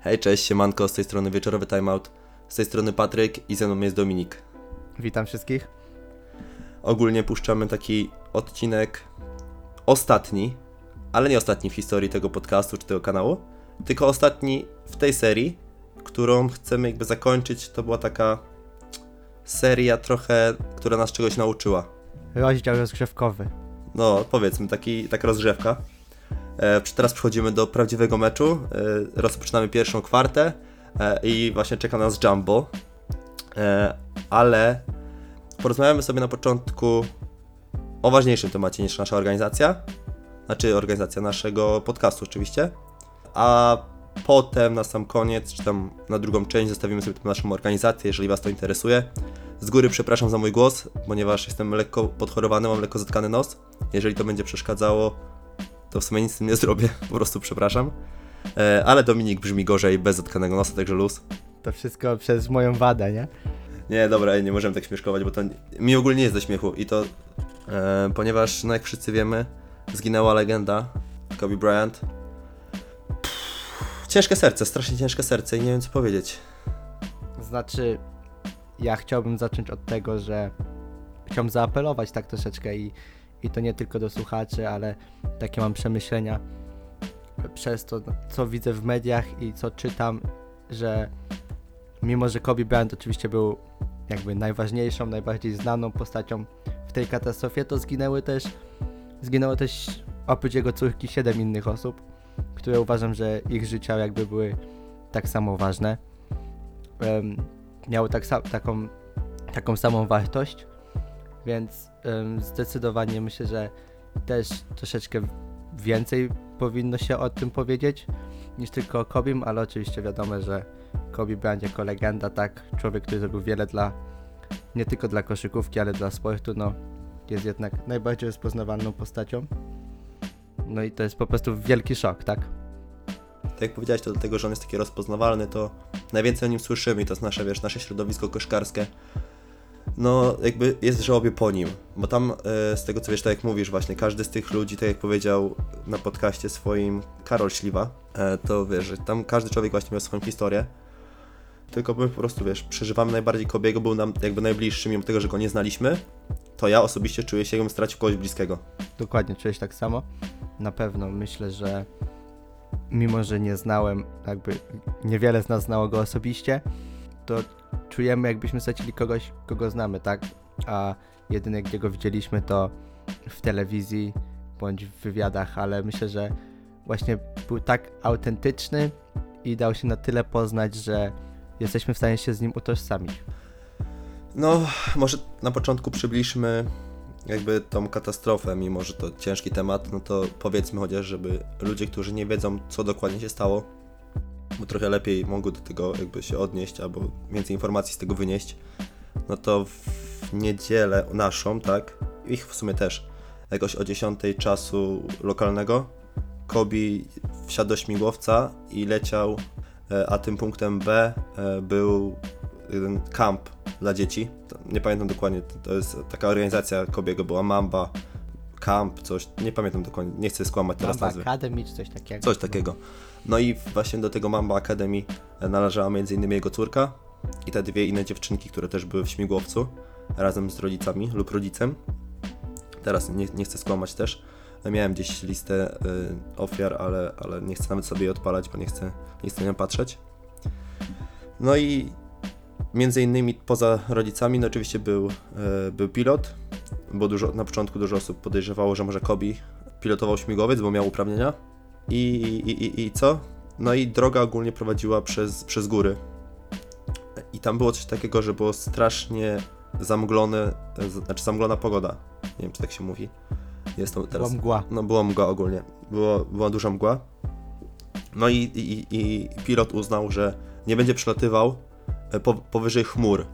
Hej, cześć, siemanko, z tej strony Wieczorowy Timeout, z tej strony Patryk i ze mną jest Dominik. Witam wszystkich. Ogólnie puszczamy taki odcinek ostatni, ale nie ostatni w historii tego podcastu czy tego kanału, tylko ostatni w tej serii, którą chcemy jakby zakończyć. To była taka seria trochę, która nas czegoś nauczyła. Rozdział rozgrzewkowy. No, powiedzmy, taki, taka rozgrzewka. E, teraz przechodzimy do prawdziwego meczu. E, rozpoczynamy pierwszą kwartę e, i właśnie czeka nas Jumbo. Ale porozmawiamy sobie na początku o ważniejszym temacie niż nasza organizacja. Znaczy organizacja naszego podcastu oczywiście. A potem na sam koniec, czy tam na drugą część zostawimy sobie naszą organizację, jeżeli Was to interesuje. Z góry przepraszam za mój głos, ponieważ jestem lekko podchorowany, mam lekko zatkany nos. Jeżeli to będzie przeszkadzało, to w sumie nic z tym nie zrobię, po prostu przepraszam. E, ale Dominik brzmi gorzej, bez zatkanego nosa, także luz. To wszystko przez moją wadę, nie? Nie, dobra, nie możemy tak śmieszkować, bo to mi ogólnie jest do śmiechu i to e, ponieważ, no jak wszyscy wiemy, zginęła legenda Kobe Bryant. Pff, ciężkie serce, strasznie ciężkie serce i nie wiem co powiedzieć. Znaczy, ja chciałbym zacząć od tego, że chciałbym zaapelować tak troszeczkę i, i to nie tylko do słuchaczy, ale takie mam przemyślenia przez to, co widzę w mediach i co czytam, że mimo, że Kobe Bryant oczywiście był jakby najważniejszą, najbardziej znaną postacią w tej katastrofie, to zginęły też, zginęło też oprócz jego córki siedem innych osób, które uważam, że ich życia jakby były tak samo ważne. Um, miały tak taką, taką samą wartość, więc um, zdecydowanie myślę, że też troszeczkę więcej powinno się o tym powiedzieć niż tylko o Kobim, ale oczywiście wiadomo, że Kobe Bryant jako legenda, tak, człowiek, który zrobił wiele dla, nie tylko dla koszykówki, ale dla sportu, no, jest jednak najbardziej rozpoznawalną postacią. No i to jest po prostu wielki szok, tak? Tak jak powiedziałeś, to dlatego, że on jest taki rozpoznawalny, to najwięcej o nim słyszymy i to jest nasze, wiesz, nasze środowisko koszkarskie. No, jakby jest żałobie po nim, bo tam e, z tego co wiesz, tak jak mówisz właśnie, każdy z tych ludzi, tak jak powiedział na podcaście swoim Karol Śliwa, e, to wiesz, że tam każdy człowiek właśnie miał swoją historię. Tylko my po prostu, wiesz, przeżywamy najbardziej Kobiego, był nam jakby najbliższy, mimo tego, że go nie znaliśmy, to ja osobiście czuję się, jakbym stracił kogoś bliskiego. Dokładnie, czułeś tak samo? Na pewno myślę, że mimo, że nie znałem, jakby niewiele z nas znało go osobiście, to czujemy, jakbyśmy stracili kogoś, kogo znamy, tak? A jedyne, gdzie go widzieliśmy, to w telewizji bądź w wywiadach, ale myślę, że właśnie był tak autentyczny i dał się na tyle poznać, że jesteśmy w stanie się z nim utożsamić. No, może na początku przybliżmy jakby tą katastrofę, mimo że to ciężki temat, no to powiedzmy chociaż, żeby ludzie, którzy nie wiedzą, co dokładnie się stało, trochę lepiej mogą do tego jakby się odnieść, albo więcej informacji z tego wynieść, no to w niedzielę naszą, tak, ich w sumie też, jakoś o 10 czasu lokalnego, Kobe wsiadł do śmigłowca i leciał, e, a tym punktem B e, był jeden kamp dla dzieci. Nie pamiętam dokładnie, to jest taka organizacja Kobiego, była Mamba, Camp, coś, nie pamiętam dokładnie, nie chcę skłamać teraz Mamba nazwy. Academy czy coś takiego. Coś takiego. No i właśnie do tego Mamba Academy należała m.in. jego córka i te dwie inne dziewczynki, które też były w śmigłowcu razem z rodzicami lub rodzicem. Teraz nie, nie chcę skłamać też. Miałem gdzieś listę y, ofiar, ale, ale nie chcę nawet sobie jej odpalać, bo nie chcę, nie chcę na nią patrzeć. No i między innymi poza rodzicami, no oczywiście był, y, był pilot, bo dużo, na początku dużo osób podejrzewało, że może Kobe pilotował śmigłowiec, bo miał uprawnienia. I, i, i, I co? No i droga ogólnie prowadziła przez, przez góry. I tam było coś takiego, że było strasznie zamglone, znaczy zamglona pogoda. Nie wiem, czy tak się mówi. Jest to teraz. Była mgła. No była mgła ogólnie. Było, była duża mgła. No i, i, i pilot uznał, że nie będzie przelatywał e, po, powyżej chmur.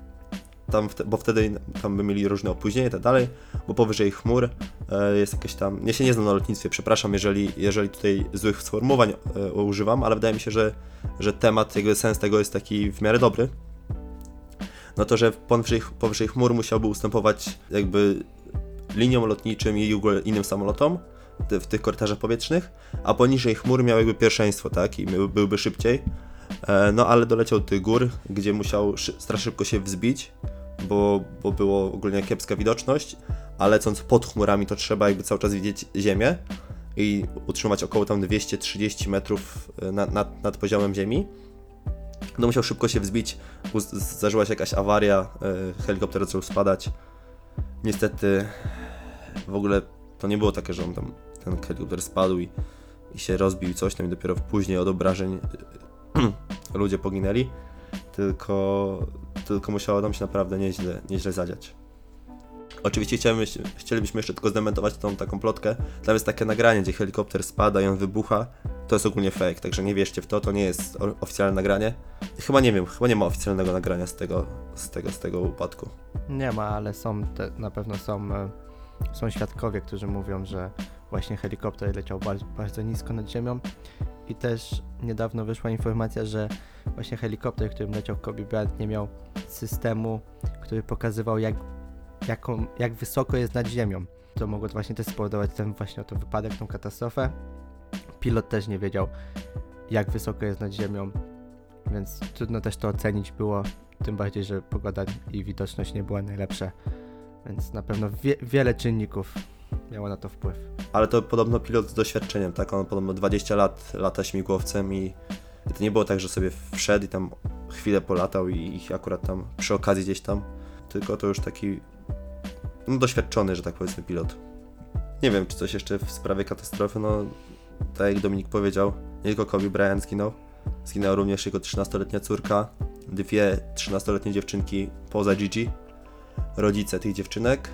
Tam, bo wtedy tam by mieli różne opóźnienia i tak dalej, bo powyżej chmur e, jest jakieś tam. Ja się nie znam na lotnictwie, przepraszam, jeżeli, jeżeli tutaj złych sformułowań e, używam, ale wydaje mi się, że, że temat, jakby sens tego jest taki w miarę dobry. No to, że powyżej, powyżej chmur musiałby ustępować jakby liniom lotniczym i innym samolotom, w tych korytarzach powietrznych, a poniżej chmur miał jakby pierwszeństwo, tak? I byłby szybciej. E, no ale doleciał do tych gór, gdzie musiał strasznie szybko się wzbić, bo, bo było ogólnie kiepska widoczność, a lecąc pod chmurami to trzeba jakby cały czas widzieć ziemię i utrzymać około tam 230 metrów e, nad, nad, poziomem ziemi. No musiał szybko się wzbić, zdarzyła się jakaś awaria, e, helikopter zaczął spadać. Niestety w ogóle to nie było takie, że on tam, ten helikopter spadł i, i się rozbił i coś tam i dopiero później od obrażeń e, ludzie poginęli, tylko, tylko musiało nam się naprawdę nieźle, nieźle zadziać. Oczywiście chcielibyśmy, chcielibyśmy jeszcze tylko zdementować tą taką plotkę. Tam jest takie nagranie, gdzie helikopter spada i on wybucha. To jest ogólnie fake, także nie wierzcie w to, to nie jest oficjalne nagranie. Chyba nie wiem, chyba nie ma oficjalnego nagrania z tego, z tego, z tego upadku. Nie ma, ale są te, na pewno są, e, są świadkowie, którzy mówią, że właśnie helikopter leciał bardzo, bardzo nisko nad ziemią i też niedawno wyszła informacja, że właśnie helikopter, którym leciał Kobe Bryant nie miał systemu, który pokazywał jak, jaką, jak wysoko jest nad ziemią. To mogło właśnie też spowodować ten właśnie oto wypadek, tą katastrofę. Pilot też nie wiedział jak wysoko jest nad ziemią, więc trudno też to ocenić było tym bardziej, że pogoda i widoczność nie była najlepsza, więc na pewno wie, wiele czynników miało na to wpływ. Ale to podobno pilot z doświadczeniem, tak? On podobno 20 lat lata śmigłowcem i i to nie było tak, że sobie wszedł i tam chwilę polatał i, i akurat tam przy okazji gdzieś tam, tylko to już taki no, doświadczony, że tak powiedzmy, pilot. Nie wiem, czy coś jeszcze w sprawie katastrofy, no tak jak Dominik powiedział, nie tylko Kobe Bryant zginął, zginęła również jego 13-letnia córka, dwie 13-letnie dziewczynki poza Gigi, rodzice tych dziewczynek,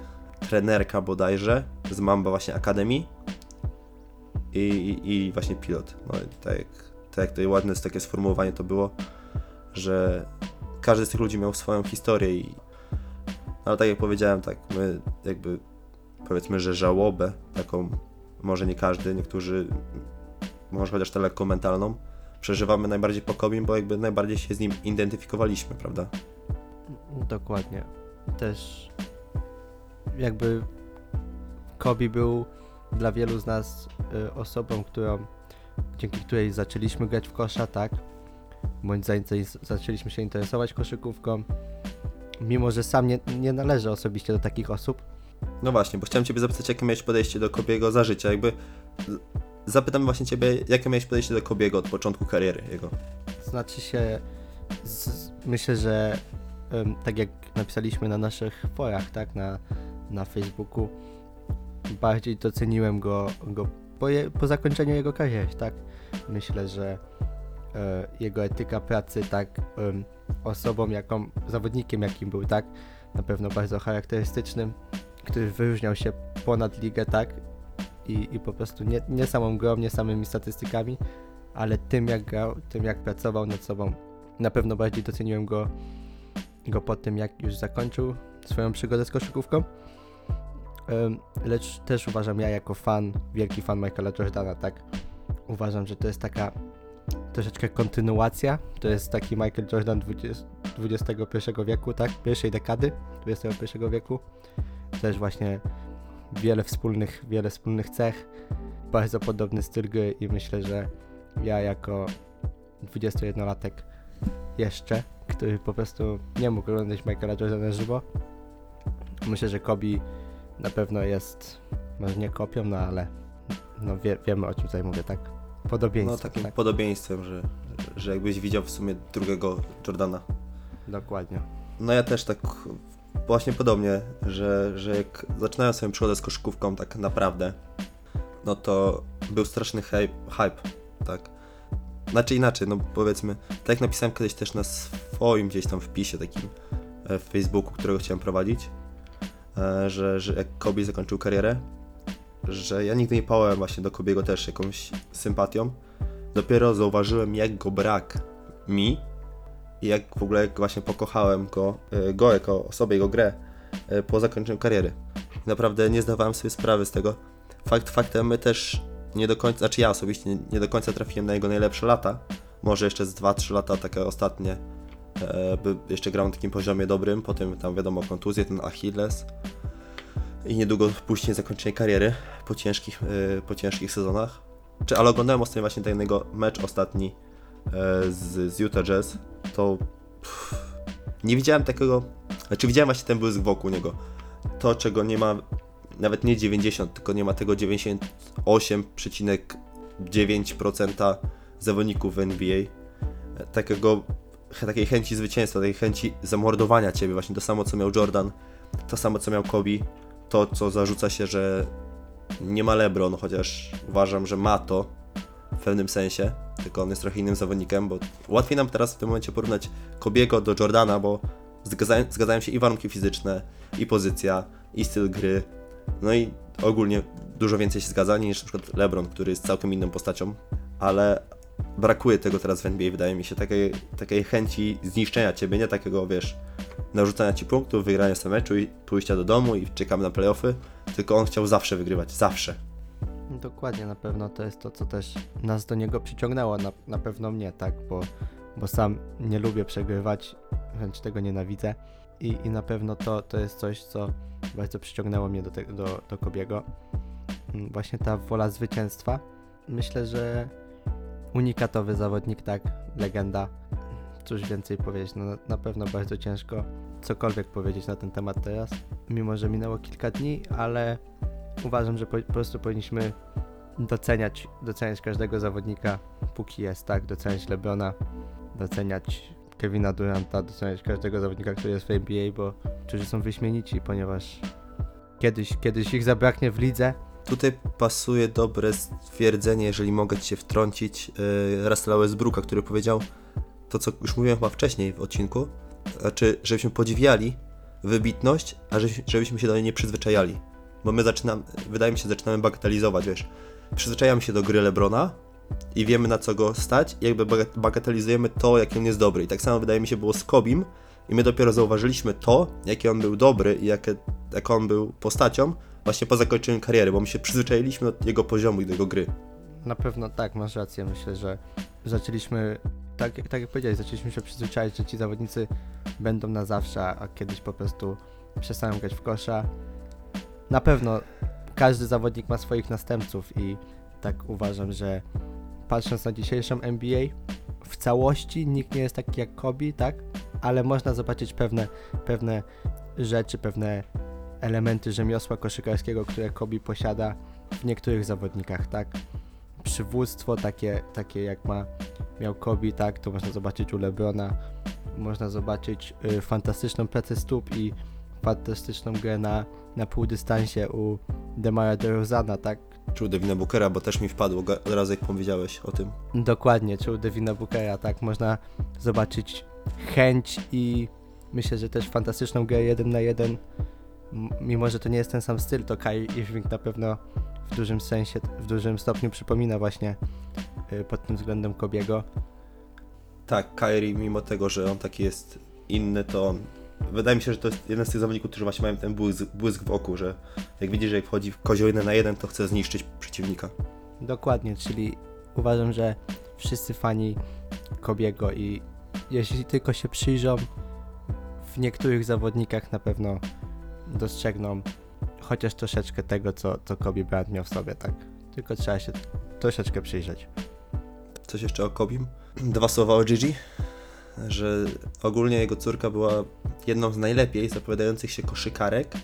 trenerka bodajże z Mamba właśnie Akademii i, i, i właśnie pilot. No i tak jak, tak jak to ładne takie sformułowanie to było, że każdy z tych ludzi miał swoją historię i no, ale tak jak powiedziałem, tak my jakby powiedzmy, że żałobę taką, może nie każdy, niektórzy może chociaż tę lekką mentalną, przeżywamy najbardziej po Kobim, bo jakby najbardziej się z nim identyfikowaliśmy, prawda? Dokładnie. Też jakby Kobe był dla wielu z nas y, osobą, którą, dzięki której zaczęliśmy grać w kosza, tak? Bądź zaczęliśmy się interesować koszykówką. Mimo, że sam nie, nie należę osobiście do takich osób, No właśnie, bo chciałem Ciebie zapytać, jakie miałeś podejście do Kobiego za życia, jakby zapytam właśnie Ciebie, jakie miałeś podejście do Kobiego od początku kariery jego. Znaczy się, z, myślę, że em, tak jak napisaliśmy na naszych forach, tak, na, na Facebooku, bardziej doceniłem go, go po, je, po zakończeniu jego kariery, tak. Myślę, że e, jego etyka pracy, tak, em, osobą, jaką, zawodnikiem, jakim był, tak, na pewno bardzo charakterystycznym, który wyróżniał się ponad ligę, tak, i, i po prostu nie, nie samą grą, nie samymi statystykami, ale tym jak grał, tym jak pracował nad sobą. Na pewno bardziej doceniłem go, go po tym, jak już zakończył swoją przygodę z koszykówką. Lecz też uważam ja jako fan, wielki fan Michaela Jordana, tak? Uważam, że to jest taka troszeczkę kontynuacja. To jest taki Michael Jordan 20, XXI wieku, tak? Pierwszej dekady XXI wieku. Też właśnie wiele wspólnych, wiele wspólnych cech. Bardzo podobny styl gry i myślę, że ja jako 21-latek jeszcze, który po prostu nie mógł oglądać Michaela Jordana żywo. Myślę, że Kobe na pewno jest, może nie kopią, no ale no wie, wiemy o czym tutaj mówię, tak? No Podobieństwo, takim tak? podobieństwem, że, że jakbyś widział w sumie drugiego Jordana. Dokładnie. No ja też tak właśnie podobnie, że, że jak zaczynałem swoją przygodę z koszykówką tak naprawdę, no to był straszny hype, hype tak? Znaczy inaczej, no powiedzmy, tak jak napisałem kiedyś też na swoim gdzieś tam wpisie takim e, w Facebooku, którego chciałem prowadzić, że, że jak Kobe zakończył karierę, że ja nigdy nie pałałem właśnie do Kobiego też jakąś sympatią. Dopiero zauważyłem jego brak mi i jak w ogóle jak właśnie pokochałem go, e, go jako osobę, jego grę e, po zakończeniu kariery. Naprawdę nie zdawałem sobie sprawy z tego. Fakt faktem, my też nie do końca, znaczy ja osobiście nie, nie do końca trafiłem na jego najlepsze lata. Może jeszcze z 2-3 lata takie ostatnie, e, jeszcze grał na takim poziomie dobrym, potem tam wiadomo kontuzje, ten Achilles. i niedługo później zakończenie kariery po ciężkich, e, po ciężkich sezonach. Czy, ale oglądałem ostatnio właśnie ten jego mecz ostatni e, z, z Utah Jazz, to pff, nie widziałem takiego, znaczy widziałem właśnie ten błysk wokół niego. To, czego nie ma, nawet nie 90, tylko nie ma tego 98,9% zawodników w NBA. E, Takiego, takiej chęci zwycięstwa, takiej chęci zamordowania ciebie, właśnie to samo co miał Jordan, to samo co miał Kobe, to co zarzuca się, że nie ma LeBron, chociaż uważam, że ma to w pewnym sensie, tylko on jest trochę innym zawodnikiem, bo łatwiej nam teraz w tym momencie porównać Kobiego do Jordana, bo zgadzają, zgadzają się i warunki fizyczne, i pozycja, i styl gry, no i ogólnie dużo więcej się zgadza niż przykład LeBron, który jest całkiem inną postacią, ale brakuje tego teraz w NBA, wydaje mi się, takiej, takiej chęci zniszczenia ciebie, nie takiego, wiesz, narzucania ci punktów, wygrania sobie meczu i pójścia do domu i czekamy na playoffy, tylko on chciał zawsze wygrywać, zawsze. Dokładnie, na pewno to jest to, co też nas do niego przyciągnęło, na, na pewno mnie, tak, bo, bo sam nie lubię przegrywać, wręcz tego nienawidzę i, i na pewno to, to jest coś, co bardzo przyciągnęło mnie do, te, do, do Kobiego. Mm, Właśnie ta wola zwycięstwa. Myślę, że unikatowy zawodnik, tak, legenda. Cóż więcej powiedzieć, no na- pewno bardzo ciężko cokolwiek powiedzieć na ten temat teraz, mimo że minęło kilka dni, ale uważam, że po, po prostu powinniśmy doceniać, doceniać każdego zawodnika, póki jest, tak? Doceniać Lebrona, doceniać Kevina Duranta, doceniać każdego zawodnika, który jest w NBA, bo którzy są wyśmienici, ponieważ kiedyś, kiedyś ich zabraknie w lidze. Tutaj pasuje dobre stwierdzenie, jeżeli mogę ci się wtrącić, yy, Russella Westbrooka, który powiedział to, co już mówiłem chyba wcześniej w odcinku, znaczy, żebyśmy podziwiali wybitność, a żebyśmy, się do niej nie przyzwyczajali. Bo my zaczynamy, wydaje mi się, zaczynamy bagatelizować, wiesz. Przyzwyczajamy się do gry Lebrona i wiemy na co go stać i jakby baga- bagatelizujemy to, jaki on jest dobry. I tak samo wydaje mi się było z Kobim i my dopiero zauważyliśmy to, jaki on był dobry i jakie, jak on był postacią właśnie po zakończeniu kariery, bo my się przyzwyczailiśmy do jego poziomu i do jego gry. Na pewno tak, masz rację. Myślę, że zaczęliśmy, tak, tak jak powiedziałeś, zaczęliśmy się przyzwyczaić, że ci zawodnicy będą na zawsze, a kiedyś po prostu przestaną grać w kosza. Na pewno każdy zawodnik ma swoich następców i tak uważam, że patrząc na dzisiejszą NBA, w całości nikt nie jest taki jak Kobe, tak? Ale można zobaczyć pewne, pewne rzeczy, pewne elementy rzemiosła koszykarskiego, które Kobe posiada w niektórych zawodnikach, tak? Przywództwo takie, takie jak ma miał Kobe, tak? To można zobaczyć u Lebrona. Można zobaczyć y, fantastyczną pracę stóp i fantastyczną grę na, na półdystansie u Demara DeRozana, tak? Czy u Devina Bookera, bo też mi wpadło od razu jak powiedziałeś o tym. Dokładnie, czy u Devina Bookera, tak? Można zobaczyć chęć i myślę, że też fantastyczną grę jeden na jeden. Mimo, że to nie jest ten sam styl, to Kai Irving na pewno w dużym sensie, w dużym stopniu przypomina właśnie y, pod tym względem Kobiego. Tak, Kyrie, mimo tego, że on taki jest inny, to wydaje mi się, że to jest jeden z tych zawodników, którzy właśnie mają ten błysk, błysk w oku, że jak widzi, że wchodzi w kozioł jeden na jeden, to chce zniszczyć przeciwnika. Dokładnie, czyli uważam, że wszyscy fani Kobiego i jeśli tylko się przyjrzą, w niektórych zawodnikach na pewno dostrzegną chociaż troszeczkę tego, co, co Kobe Bryant miał w sobie, tak? Tylko trzeba się troszeczkę przyjrzeć. Coś jeszcze o Kobim? Dwa słowa o Gigi, że ogólnie jego córka była jedną z najlepiej zapowiadających się koszykarek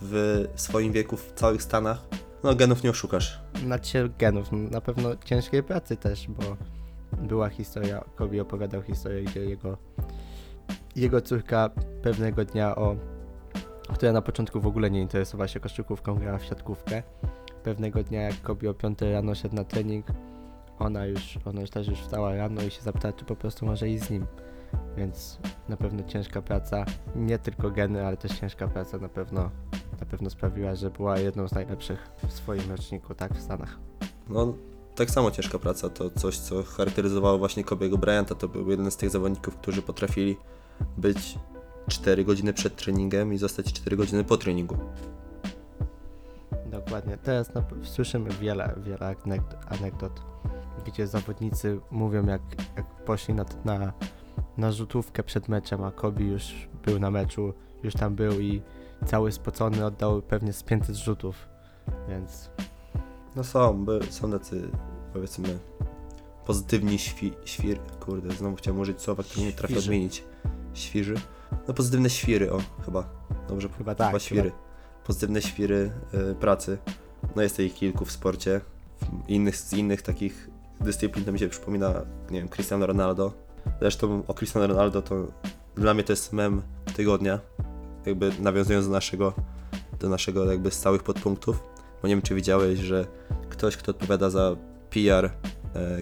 w swoim wieku w całych Stanach. No, genów nie oszukasz. Znaczy genów, na pewno ciężkiej pracy też, bo była historia, Kobe opowiadał historię, gdzie jego, jego córka pewnego dnia, o, która na początku w ogóle nie interesowała się koszykówką, grała w siatkówkę. Pewnego dnia, jak Kobe o 5 rano szedł na trening, ona już, ona już też już wstała rano i się zapytała, czy po prostu może iść z nim. Więc na pewno ciężka praca, nie tylko geny, ale też ciężka praca na pewno, na pewno sprawiła, że była jedną z najlepszych w swoim roczniku, tak, w Stanach. No, tak samo ciężka praca to coś, co charakteryzowało właśnie Kobiego Bryanta. To był jeden z tych zawodników, którzy potrafili być 4 godziny przed treningiem i zostać 4 godziny po treningu. Dokładnie. Teraz na, słyszymy wiele, wiele anegdot, gdzie zawodnicy mówią, jak, jak poszli na, na, na rzutówkę przed meczem, a Kobe już był na meczu, już tam był i cały spocony oddał pewnie z 500 rzutów, więc No są, są tacy, powiedzmy, pozytywni świ, świr... Kurde, znowu chciałem użyć słowa, które nie trafię odmienić. Świrzy? No pozytywne świry, o, chyba. Dobrze, chyba tak. chyba świry. Pozytywne świry y, pracy. No jest ich kilku w sporcie. W innych, z innych takich dyscyplin to mi się przypomina, nie wiem, Cristiano Ronaldo. Zresztą o Cristiano Ronaldo to dla mnie to jest mem tygodnia. Jakby nawiązując do naszego, do naszego jakby stałych podpunktów. Bo nie wiem, czy widziałeś, że ktoś, kto odpowiada za PR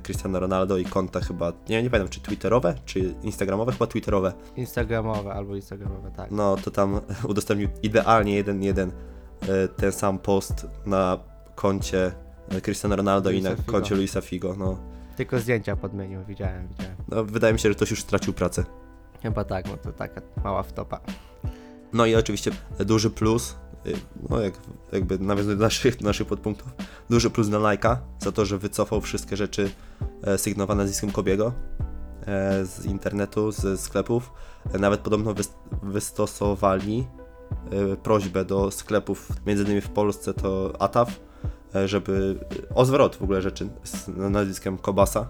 Cristiano Ronaldo i konta chyba, nie, nie pamiętam, czy twitterowe, czy instagramowe, chyba twitterowe, Instagramowe albo instagramowe, tak. no to tam udostępnił idealnie jeden jeden e, ten sam post na koncie e, Cristiano Ronaldo i Luisa na Figo. koncie Luisa Figo. No, Tylko zdjęcia podmienił, widziałem, widziałem. no, wydaje mi się, że ktoś już stracił pracę. Chyba tak, no to taka mała wtopa. No i oczywiście duży plus, no jak, jakby nawiązując do naszych, naszych podpunktów, duży plus dla Nike'a za to, że wycofał wszystkie rzeczy e, sygnowane nazwiskiem Kobiego e, z internetu, ze sklepów. E, Nawet podobno wys- wystosowali prośbę do sklepów, między innymi w Polsce to ATAF, e, żeby o zwrot w ogóle rzeczy z nazwiskiem Kobasa,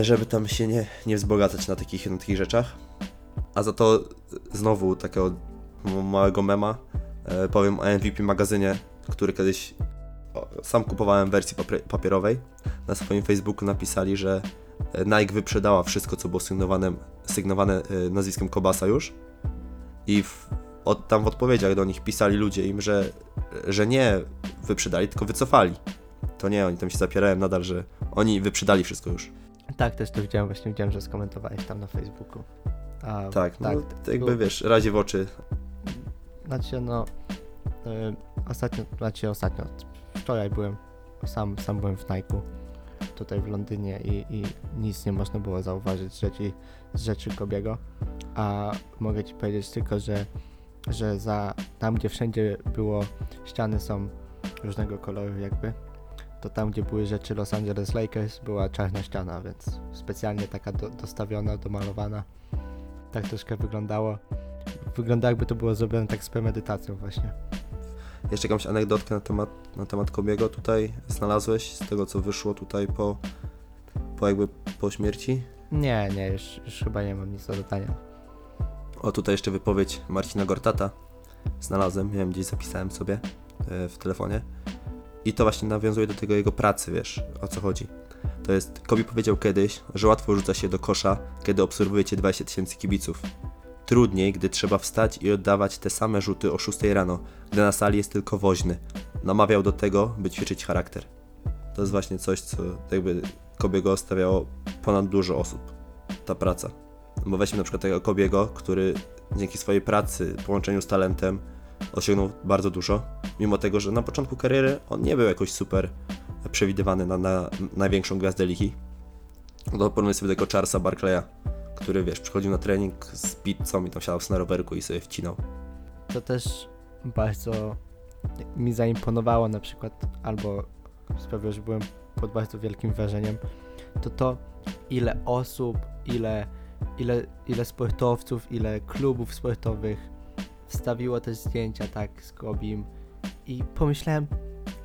żeby tam się nie, nie wzbogacać na takich, na takich rzeczach. A za to znowu takiego małego mema powiem o MVP magazynie, który kiedyś sam kupowałem w wersji papie- papierowej. Na swoim Facebooku napisali, że e, Nike wyprzedała wszystko, co było sygnowane, sygnowane e, nazwiskiem Kobasa już. I w, od, tam w odpowiedziach do nich pisali ludzie im, że, że nie wyprzedali, tylko wycofali. To nie, oni tam się zapierają nadal, że oni wyprzedali wszystko już. Tak, też to widziałem, właśnie widziałem, że skomentowałeś tam na Facebooku. A, Tak, no, to jakby był- wiesz, razie w oczy. Znaczy, no. y, ostatnio, znaczy ostatnio. Wczoraj byłem, sam, sam byłem w Nike'u tutaj w Londynie i, i nic nie można było zauważyć z rzeczy, z rzeczy Kobiego. A mogę ci powiedzieć tylko, że, że za tam, gdzie wszędzie było, ściany są różnego koloru, jakby. To tam, gdzie były rzeczy Los Angeles Lakers, była czarna ściana, więc specjalnie taka do, dostawiona, domalowana. Tak troszkę wyglądało. Wygląda jakby to było zrobione tak z premedytacją właśnie. Jeszcze jakąś anegdotkę na temat, na temat Kobiego tutaj znalazłeś z tego, co wyszło tutaj po, po jakby po śmierci? Nie, nie, już, już chyba nie mam nic do dodania. O, tutaj jeszcze wypowiedź Marcina Gortata znalazłem, nie wiem, gdzieś zapisałem sobie e, w telefonie. I to właśnie nawiązuje do tego jego pracy, wiesz, o co chodzi. To jest, Kobi powiedział kiedyś, że łatwo rzuca się do kosza, kiedy obserwujecie 20 tysięcy kibiców. Trudniej, gdy trzeba wstać i oddawać te same rzuty o 6 rano, gdy na sali jest tylko woźny. Namawiał do tego, by ćwiczyć charakter. To jest właśnie coś, co jakby Kobiego stawiało ponad dużo osób. Ta praca. Bo weźmy na przykład tego Kobiego, który dzięki swojej pracy, połączeniu z talentem osiągnął bardzo dużo, mimo tego, że na początku kariery on nie był jakoś super przewidywany na, na największą gwiazdę ligi. No porównuj sobie tego Charlesa Barclaya, który wiesz, przychodził na trening z pizzą i tam siadał na rowerku i sobie wcinał. To też bardzo mi zaimponowało na przykład, albo sprawiło, że byłem pod bardzo wielkim wrażeniem, to to ile osób, ile, ile, ile sportowców, ile klubów sportowych wstawiło też zdjęcia tak z Kobim i pomyślałem,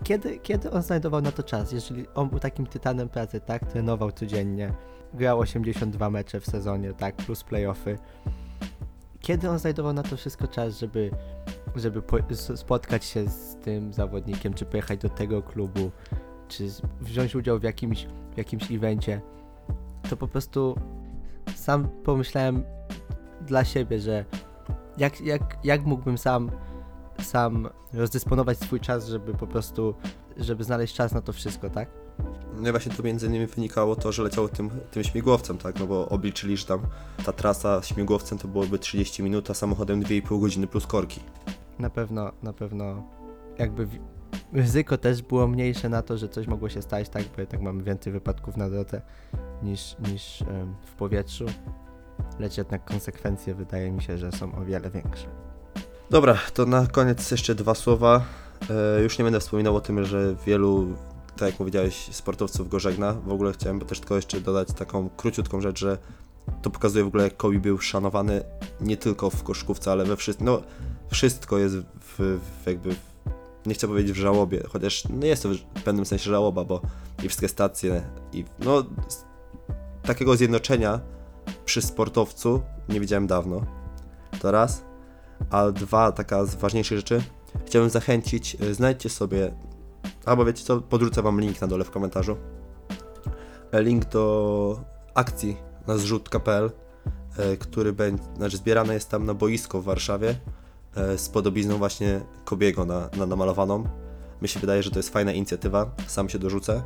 kiedy, kiedy on znajdował na to czas, jeżeli on był takim tytanem pracy, tak, trenował codziennie, grał 82 mecze w sezonie, tak, plus playoffy, kiedy on znajdował na to wszystko czas, żeby, żeby po, spotkać się z tym zawodnikiem, czy pojechać do tego klubu, czy wziąć udział w jakimś, w jakimś evencie, to po prostu sam pomyślałem dla siebie, że jak, jak, jak mógłbym sam, sam rozdysponować swój czas, żeby po prostu, żeby znaleźć czas na to wszystko, tak? No i właśnie to między innymi wynikało to, że leciało tym, tym śmigłowcem, tak? No bo obliczyli, że tam ta trasa śmigłowcem to byłoby 30 minut, a samochodem 2,5 godziny plus korki. Na pewno, na pewno jakby ryzyko też było mniejsze na to, że coś mogło się stać, tak, bo tak mamy więcej wypadków na drodze niż, niż em, w powietrzu, lecz jednak konsekwencje wydaje mi się, że są o wiele większe. Dobra, to na koniec jeszcze dwa słowa. E, już nie będę wspominał o tym, że wielu, tak jak powiedziałeś, sportowców go żegna. W ogóle chciałem też tylko jeszcze dodać taką króciutką rzecz, że to pokazuje w ogóle, jak Kobe był szanowany nie tylko w koszykówce, ale we wszystkim. No, wszystko jest w, w jakby. W, nie chcę powiedzieć w żałobie, chociaż no jest to w pewnym sensie żałoba, bo i wszystkie stacje, i no. Takiego zjednoczenia przy sportowcu nie widziałem dawno. To raz. A dwa, taka z ważniejszych rzeczy. Chciałbym zachęcić, y, znajdźcie sobie, albo wiecie co, podrzucę wam link na dole w komentarzu. E, Link do akcji na zrzut.pl, e, który będzie, znaczy zbierane jest tam na boisko w Warszawie e, z podobizną właśnie Kobiego na, na namalowaną. Mi się wydaje, że to jest fajna inicjatywa, sam się dorzucę.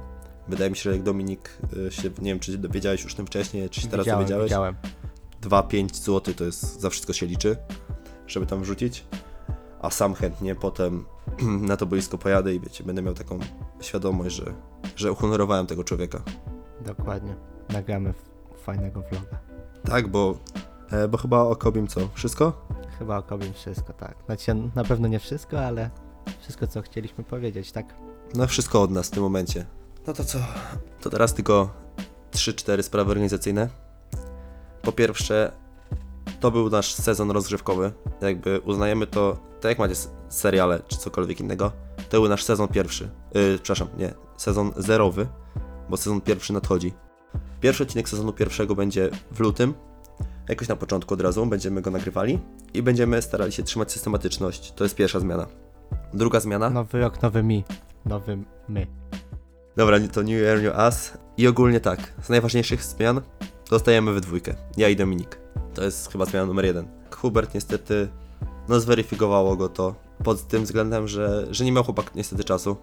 Wydaje mi się, że jak Dominik się, nie wiem czy dowiedziałeś już tym wcześniej, czy się teraz widziałem, dowiedziałeś, widziałem. 2-5 zł to jest za wszystko się liczy, żeby tam wrzucić. A sam chętnie potem na to boisko pojadę i wiecie, będę miał taką świadomość, że, że uhonorowałem tego człowieka. Dokładnie. Nagramy fajnego vloga. Tak, bo, e, bo chyba o Kobim co? Wszystko? Chyba o Kobim wszystko, tak. Znaczy na pewno nie wszystko, ale wszystko co chcieliśmy powiedzieć, tak? No wszystko od nas w tym momencie. No to co? To teraz tylko 3-4 sprawy organizacyjne. Po pierwsze, to był nasz sezon rozgrzewkowy. Jakby uznajemy to, tak jak macie seriale czy cokolwiek innego, to był nasz sezon pierwszy. Yy, przepraszam, nie, sezon zerowy, bo sezon pierwszy nadchodzi. Pierwszy odcinek sezonu pierwszego będzie w lutym. Jakoś na początku od razu będziemy go nagrywali i będziemy starali się trzymać systematyczność. To jest pierwsza zmiana. Druga zmiana. Nowy rok, nowy mi. Nowy my. Dobra, to New Year, New Us. I ogólnie tak, z najważniejszych zmian dostajemy we dwójkę. Ja i Dominik. To jest chyba zmiana numer jeden. Hubert niestety, no zweryfikowało go to pod tym względem, że, że nie miał chłopak niestety czasu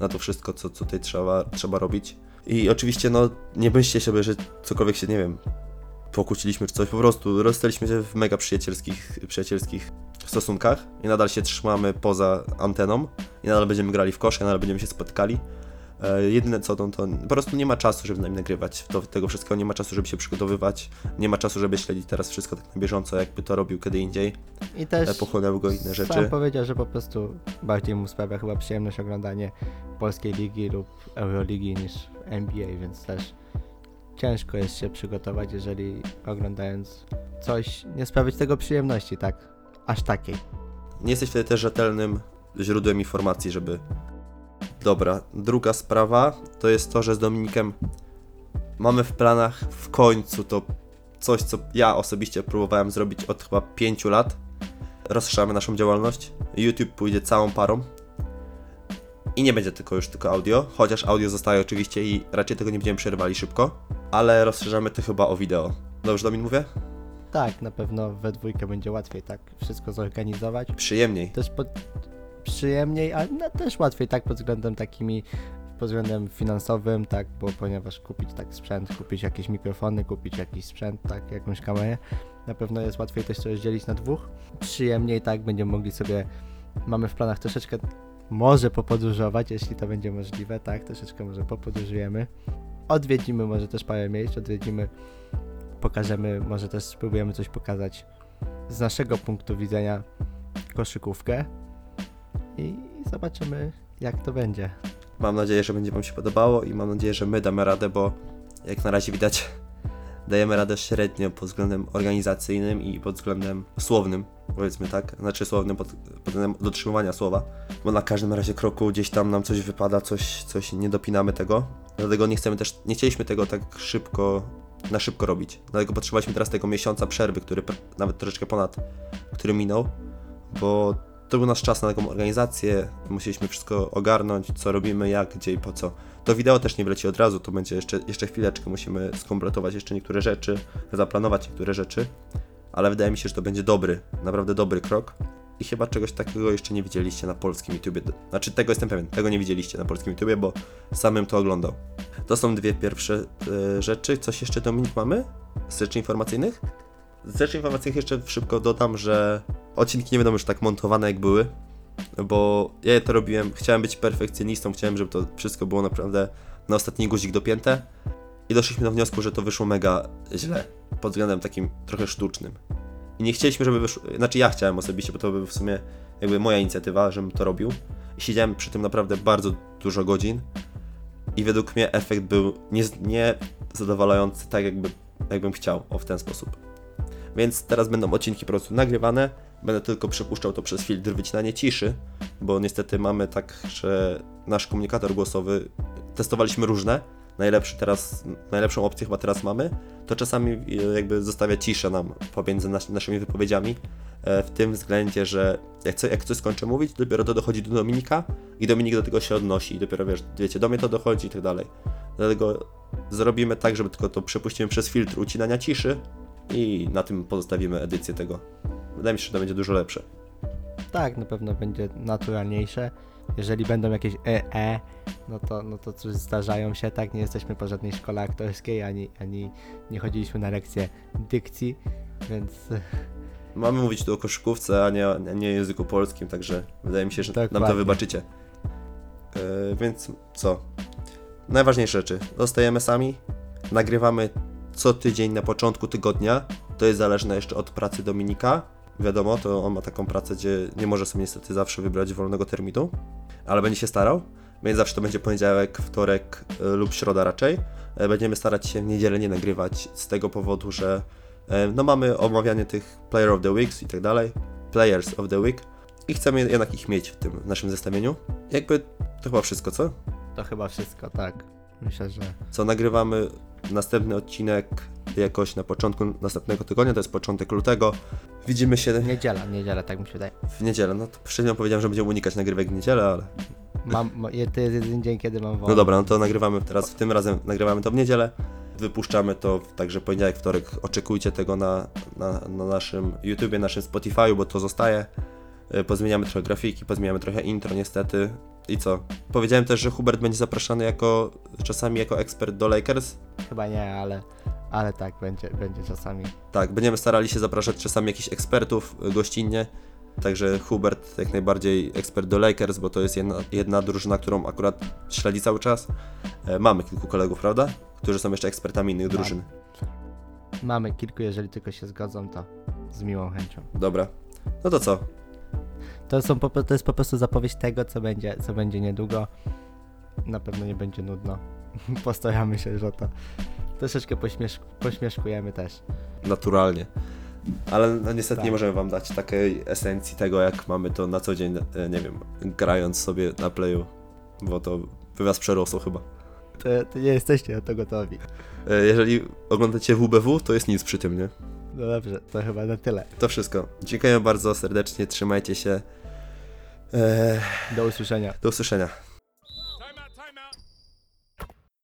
na to wszystko, co co tutaj trzeba, trzeba robić. I oczywiście, no, nie myślcie sobie, że cokolwiek się, nie wiem, pokłóciliśmy czy coś. Po prostu rozstaliśmy się w mega przyjacielskich, przyjacielskich stosunkach i nadal się trzymamy poza anteną i nadal będziemy grali w kosz, i nadal będziemy się spotykali. E, jedyne co, to, to po prostu nie ma czasu, żeby z nami nagrywać to, tego wszystkiego, nie ma czasu, żeby się przygotowywać, nie ma czasu, żeby śledzić teraz wszystko tak na bieżąco, jakby to robił kiedy indziej, I też e, pochłonęły go inne sam rzeczy. powiedział, że po prostu bardziej mu sprawia chyba przyjemność oglądanie polskiej ligi lub Euroligi niż NBA, więc też ciężko jest się przygotować, jeżeli oglądając coś nie sprawić tego przyjemności, tak? Aż takiej. Nie jesteś wtedy też rzetelnym źródłem informacji, żeby... Dobra, druga sprawa to jest to, że z Dominikiem mamy w planach w końcu to coś, co ja osobiście próbowałem zrobić od chyba 5 lat. Rozszerzamy naszą działalność. YouTube pójdzie całą parą. I nie będzie tylko już tylko audio, chociaż audio zostaje oczywiście i raczej tego nie będziemy przerwali szybko, ale rozszerzamy to chyba o wideo. Dobrze Domin mówię? Tak, na pewno we dwójkę będzie łatwiej tak wszystko zorganizować. Przyjemniej. Też pod... przyjemniej, ale no, też łatwiej tak pod względem takimi pod względem finansowym, tak, bo ponieważ kupić tak sprzęt, kupić jakieś mikrofony, kupić jakiś sprzęt, tak, jakąś kamerę, na pewno jest łatwiej też to rozdzielić na dwóch. Przyjemniej, tak, będziemy mogli sobie, mamy w planach troszeczkę może popodróżować, jeśli to będzie możliwe, tak, troszeczkę może popodróżujemy. Odwiedzimy może też parę miejsc, odwiedzimy, pokażemy, może też spróbujemy coś pokazać z naszego punktu widzenia koszykówkę i zobaczymy jak to będzie. Mam nadzieję, że będzie Wam się podobało i mam nadzieję, że my damy radę, bo jak na razie widać, dajemy radę średnio pod względem organizacyjnym i pod względem słownym, powiedzmy tak, znaczy słownym pod, pod względem dotrzymywania słowa, bo na każdym razie kroku gdzieś tam nam coś wypada, coś, coś nie dopinamy tego, dlatego nie chcemy też, nie chcieliśmy tego tak szybko, na szybko robić, dlatego potrzebowaliśmy teraz tego miesiąca przerwy, który nawet troszeczkę ponad, który minął, bo to był nasz czas na taką organizację, musieliśmy wszystko ogarnąć, co robimy, jak, gdzie i po co. To wideo też nie wleci od razu, to będzie jeszcze, jeszcze chwileczkę, musimy skompletować jeszcze niektóre rzeczy, zaplanować niektóre rzeczy, ale wydaje mi się, że to będzie dobry, naprawdę dobry krok. I chyba czegoś takiego jeszcze nie widzieliście na polskim YouTubie. Znaczy, tego jestem pewien, tego nie widzieliście na polskim YouTubie, bo samym to oglądał. To są dwie pierwsze e, rzeczy. Coś jeszcze, Dominik, mamy z rzeczy informacyjnych? Z rzeczy informacyjnych jeszcze szybko dodam, że odcinki nie będą już tak montowane jak były, bo ja to robiłem, chciałem być perfekcjonistą, chciałem, żeby to wszystko było naprawdę na ostatni guzik dopięte i doszliśmy do wniosku, że to wyszło mega źle, pod względem takim trochę sztucznym. I nie chcieliśmy, żeby wyszło, znaczy ja chciałem osobiście, bo to był w sumie jakby moja inicjatywa, żebym to robił. I siedziałem przy tym naprawdę bardzo dużo godzin i według mnie efekt był nie, nie zadowalający tak jakby jakbym chciał, o w ten sposób. Więc teraz będą odcinki po prostu nagrywane, będę tylko przepuszczał to przez filtr wycinanie ciszy, bo niestety mamy tak, że nasz komunikator głosowy testowaliśmy różne. Najlepszy teraz, najlepszą opcję chyba teraz mamy, to czasami e, jakby zostawia ciszę nam pomiędzy nas, naszymi wypowiedziami, e, w tym względzie, że jak, co, jak coś skończę mówić, dopiero to dochodzi do Dominika i Dominik do tego się odnosi i dopiero wiesz, wiecie, do mnie to dochodzi i tak dalej. Dlatego zrobimy tak, żeby tylko to przepuścimy przez filtr ucinania ciszy i na tym pozostawimy edycję tego. Wydaje mi się, że to będzie dużo lepsze. Tak, na pewno będzie naturalniejsze. Jeżeli będą jakieś e, e, no to, no to cóż, zdarzają się, tak? Nie jesteśmy po żadnej szkole aktorskiej, ani, ani nie chodziliśmy na lekcje dykcji, więc Mamy mówić tu o koszykówce, a nie, a nie języku polskim, także wydaje mi się, że nam to Dokładnie. wybaczycie. Yy, więc co? Najważniejsze rzeczy. Zostajemy sami, nagrywamy co tydzień na początku tygodnia. To jest zależne jeszcze od pracy Dominika. Wiadomo, to on ma taką pracę, gdzie nie może sobie niestety zawsze wybrać wolnego terminu, ale będzie się starał. Więc zawsze to będzie poniedziałek, wtorek yy, lub środa raczej. Yy, Będziemy starać się w niedzielę nie nagrywać z tego powodu, że E, No mamy omawianie tych Player of the Weeks i tak dalej, Players of the Week i chcemy jednak ich mieć w tym naszym zestawieniu. Jakby to chyba wszystko, co? to chyba wszystko, tak. Myślę, że Co nagrywamy następny odcinek jakoś na początku następnego tygodnia, to jest początek lutego. Widzimy się niedziela, niedziela, tak mi się wydaje. w niedzielę. No to przed powiedziałem, że będziemy unikać nagrywek w niedzielę, ale Mam, to jest jeden dzień, kiedy mam wolne. no dobra, no to nagrywamy teraz, tym razem nagrywamy to w niedzielę. Wypuszczamy to w- także poniedziałek, wtorek. Oczekujcie tego na, na, na naszym YouTubie, naszym Spotify'u, bo to zostaje. Y, Pozmieniamy trochę grafiki, pozmieniamy trochę intro niestety. I co? Powiedziałem też, że Hubert będzie zapraszany jako czasami jako ekspert do Lakers. Chyba nie, ale, ale tak, będzie, będzie czasami. Tak, będziemy starali się zapraszać czasami jakichś ekspertów y, gościnnie. Także Hubert jak najbardziej ekspert do Lakers, bo to jest jedna, jedna drużyna, którą akurat śledzi cały czas. E, Mamy kilku kolegów, prawda? Którzy są jeszcze ekspertami innych Mamy. drużyn. Mamy kilku, jeżeli tylko się zgodzą, to z miłą chęcią. Dobra. No to co? To, są po, to jest po prostu zapowiedź tego, co będzie, co będzie niedługo. Na pewno nie będzie nudno. Postaramy się, że to troszeczkę pośmiesz, pośmieszkujemy też. Naturalnie. Ale no, niestety Tak. nie możemy wam dać takiej esencji tego, jak mamy to na co dzień, e, nie wiem, grając sobie na playu, bo to by was przerosło chyba. To, to nie jesteście na to gotowi. E, Jeżeli oglądacie WBW, to jest nic przy tym, nie? No dobrze, to chyba na tyle. To wszystko. Dziękuję bardzo serdecznie, trzymajcie się. E, Do usłyszenia. do usłyszenia.